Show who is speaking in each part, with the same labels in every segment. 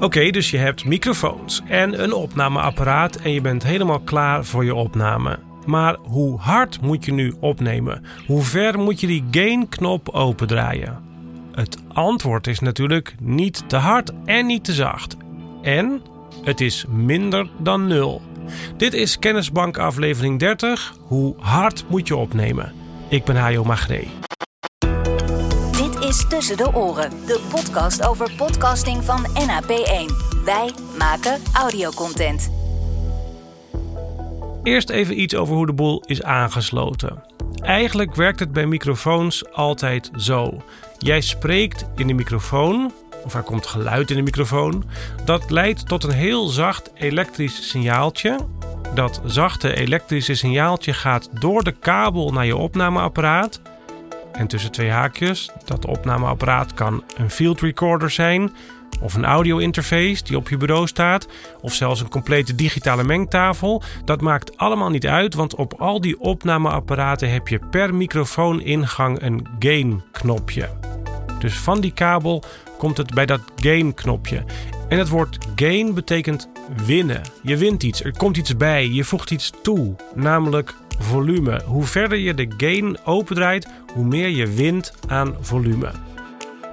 Speaker 1: Oké, dus je hebt microfoons en een opnameapparaat en je bent helemaal klaar voor je opname. Maar hoe hard moet je nu opnemen? Hoe ver moet je die gain-knop opendraaien? Het antwoord is natuurlijk niet te hard en niet te zacht. En het is minder dan nul. Dit is Kennisbank aflevering 30. Hoe hard moet je opnemen? Ik ben Hajo Magree.
Speaker 2: Is Tussen de Oren, de podcast over podcasting van NAP1. Wij maken audiocontent.
Speaker 1: Eerst even iets over hoe de boel is aangesloten. Eigenlijk werkt het bij microfoons altijd zo. Jij spreekt in de microfoon, of er komt geluid in de microfoon. Dat leidt tot een heel zacht elektrisch signaaltje. Dat zachte elektrische signaaltje gaat door de kabel naar je opnameapparaat. En tussen twee haakjes, dat opnameapparaat kan een field recorder zijn, of een audio interface die op je bureau staat, of zelfs een complete digitale mengtafel. Dat maakt allemaal niet uit, want op al die opnameapparaten heb je per microfooningang een gain knopje. Dus van die kabel komt het bij dat gain knopje. En het woord gain betekent winnen. Je wint iets, er komt iets bij, je voegt iets toe, namelijk volume. Hoe verder je de gain opendraait, hoe meer je wint aan volume.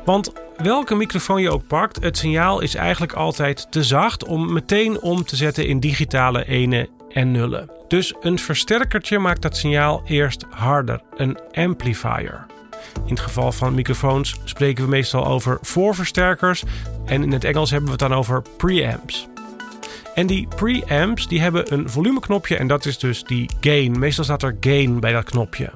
Speaker 1: Want welke microfoon je ook pakt, het signaal is eigenlijk altijd te zacht om meteen om te zetten in digitale enen en nullen. Dus een versterkertje maakt dat signaal eerst harder, een amplifier. In het geval van microfoons spreken we meestal over voorversterkers en in het Engels hebben we het dan over preamps. En die preamps die hebben een volumeknopje en dat is dus die gain. Meestal staat er gain bij dat knopje.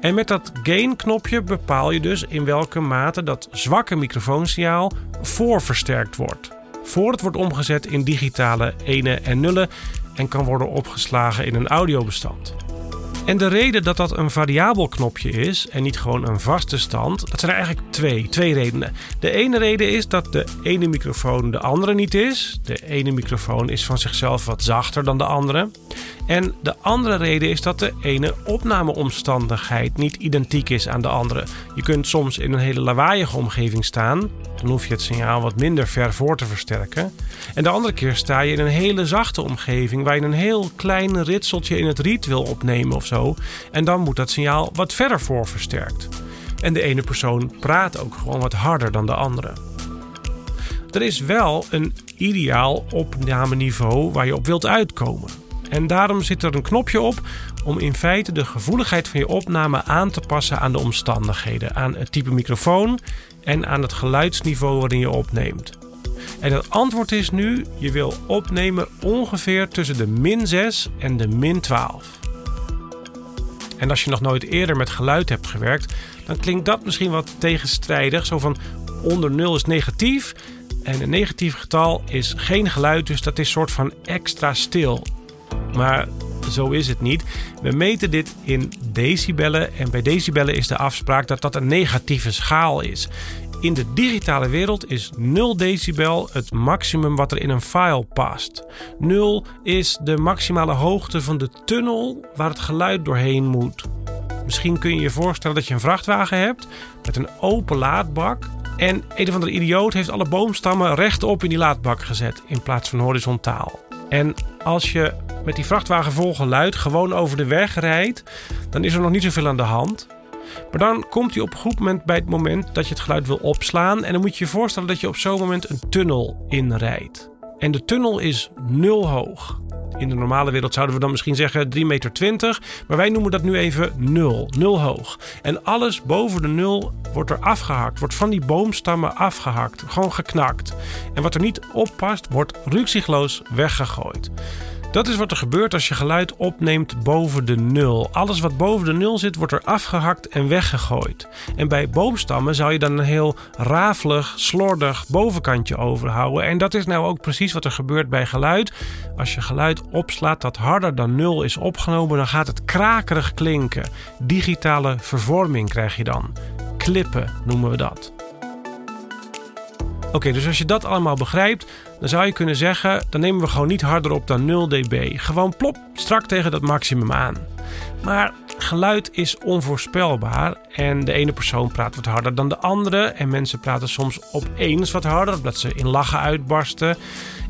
Speaker 1: En met dat gain-knopje bepaal je dus in welke mate dat zwakke microfoonsignaal voorversterkt wordt. Voor het wordt omgezet in digitale enen en nullen en kan worden opgeslagen in een audiobestand. En de reden dat dat een variabel knopje is en niet gewoon een vaste stand, dat zijn er eigenlijk twee. Twee redenen. De ene reden is dat de ene microfoon de andere niet is. De ene microfoon is van zichzelf wat zachter dan de andere. En de andere reden is dat de ene opnameomstandigheid niet identiek is aan de andere. Je kunt soms in een hele lawaaiige omgeving staan. Dan hoef je het signaal wat minder ver voor te versterken. En de andere keer sta je in een hele zachte omgeving waar je een heel klein ritseltje in het riet wil opnemen of zo. En dan moet dat signaal wat verder voor versterkt. En de ene persoon praat ook gewoon wat harder dan de andere. Er is wel een ideaal opnameniveau waar je op wilt uitkomen. En daarom zit er een knopje op om in feite de gevoeligheid van je opname aan te passen aan de omstandigheden, aan het type microfoon en aan het geluidsniveau waarin je opneemt. En het antwoord is nu: je wil opnemen ongeveer tussen de min 6 en de min 12. En als je nog nooit eerder met geluid hebt gewerkt, dan klinkt dat misschien wat tegenstrijdig. Zo van onder 0 is negatief en een negatief getal is geen geluid, dus dat is soort van extra stil. Maar zo is het niet. We meten dit in decibellen en bij decibellen is de afspraak dat dat een negatieve schaal is. In de digitale wereld is 0 decibel het maximum wat er in een file past. 0 is de maximale hoogte van de tunnel waar het geluid doorheen moet. Misschien kun je je voorstellen dat je een vrachtwagen hebt met een open laadbak. En een of andere idioot heeft alle boomstammen rechtop in die laadbak gezet in plaats van horizontaal. En als je met die vrachtwagen vol geluid gewoon over de weg rijdt, dan is er nog niet zoveel aan de hand. Maar dan komt hij op een goed moment bij het moment dat je het geluid wil opslaan. En dan moet je je voorstellen dat je op zo'n moment een tunnel inrijdt. En de tunnel is nul hoog. In de normale wereld zouden we dan misschien zeggen 3,20 meter. Maar wij noemen dat nu even 0. 0 hoog. En alles boven de 0 wordt er afgehakt. Wordt van die boomstammen afgehakt. Gewoon geknakt. En wat er niet op past, wordt rukzichtloos weggegooid. Dat is wat er gebeurt als je geluid opneemt boven de nul. Alles wat boven de nul zit, wordt er afgehakt en weggegooid. En bij boomstammen zou je dan een heel rafelig, slordig bovenkantje overhouden. En dat is nou ook precies wat er gebeurt bij geluid. Als je geluid opslaat dat harder dan nul is opgenomen, dan gaat het krakerig klinken. Digitale vervorming krijg je dan. Klippen noemen we dat. Oké, dus als je dat allemaal begrijpt, dan zou je kunnen zeggen: dan nemen we gewoon niet harder op dan 0 dB. Gewoon plop strak tegen dat maximum aan. Maar geluid is onvoorspelbaar en de ene persoon praat wat harder dan de andere. En mensen praten soms opeens wat harder, omdat ze in lachen uitbarsten.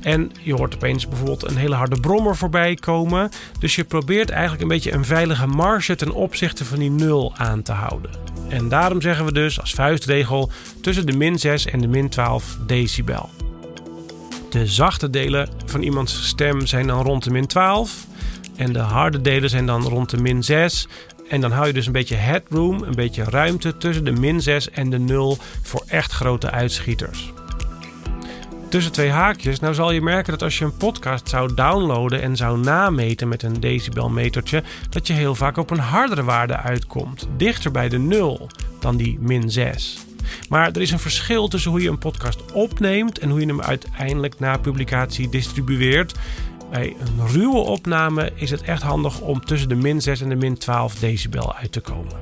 Speaker 1: En je hoort opeens bijvoorbeeld een hele harde brommer voorbij komen. Dus je probeert eigenlijk een beetje een veilige marge ten opzichte van die nul aan te houden. En daarom zeggen we dus als vuistregel tussen de min 6 en de min 12 decibel. De zachte delen van iemands stem zijn dan rond de min 12. En de harde delen zijn dan rond de min 6. En dan hou je dus een beetje headroom, een beetje ruimte tussen de min 6 en de 0 voor echt grote uitschieters. Tussen twee haakjes, nou zal je merken dat als je een podcast zou downloaden en zou nameten met een decibelmetertje, dat je heel vaak op een hardere waarde uitkomt, dichter bij de 0 dan die min 6. Maar er is een verschil tussen hoe je een podcast opneemt en hoe je hem uiteindelijk na publicatie distribueert. Bij een ruwe opname is het echt handig om tussen de min 6 en de min 12 decibel uit te komen.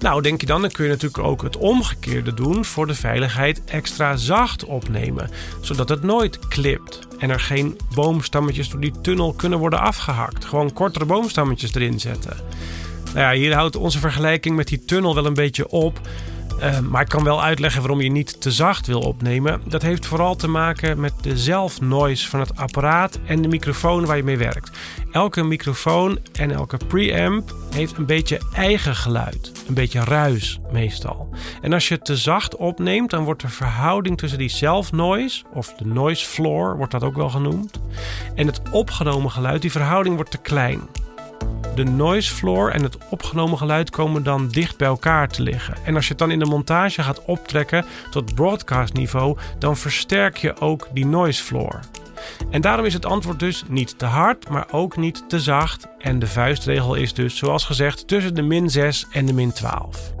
Speaker 1: Nou, denk je dan, dan kun je natuurlijk ook het omgekeerde doen voor de veiligheid extra zacht opnemen, zodat het nooit klipt en er geen boomstammetjes door die tunnel kunnen worden afgehakt. Gewoon kortere boomstammetjes erin zetten. Nou ja, hier houdt onze vergelijking met die tunnel wel een beetje op. Uh, maar ik kan wel uitleggen waarom je niet te zacht wil opnemen. Dat heeft vooral te maken met de zelfnoise van het apparaat en de microfoon waar je mee werkt. Elke microfoon en elke preamp heeft een beetje eigen geluid. Een beetje ruis meestal. En als je het te zacht opneemt, dan wordt de verhouding tussen die zelfnoise, of de noise floor wordt dat ook wel genoemd, en het opgenomen geluid, die verhouding wordt te klein. De noise floor en het opgenomen geluid komen dan dicht bij elkaar te liggen. En als je het dan in de montage gaat optrekken tot broadcast niveau, dan versterk je ook die noise floor. En daarom is het antwoord dus niet te hard, maar ook niet te zacht. En de vuistregel is dus, zoals gezegd, tussen de min 6 en de min 12.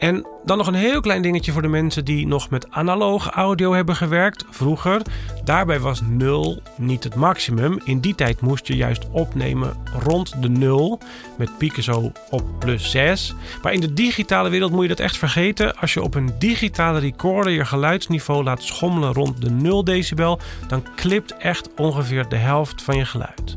Speaker 1: En dan nog een heel klein dingetje voor de mensen die nog met analoog audio hebben gewerkt vroeger. Daarbij was 0 niet het maximum. In die tijd moest je juist opnemen rond de 0 met pieken zo op plus 6. Maar in de digitale wereld moet je dat echt vergeten. Als je op een digitale recorder je geluidsniveau laat schommelen rond de 0 decibel, dan klipt echt ongeveer de helft van je geluid.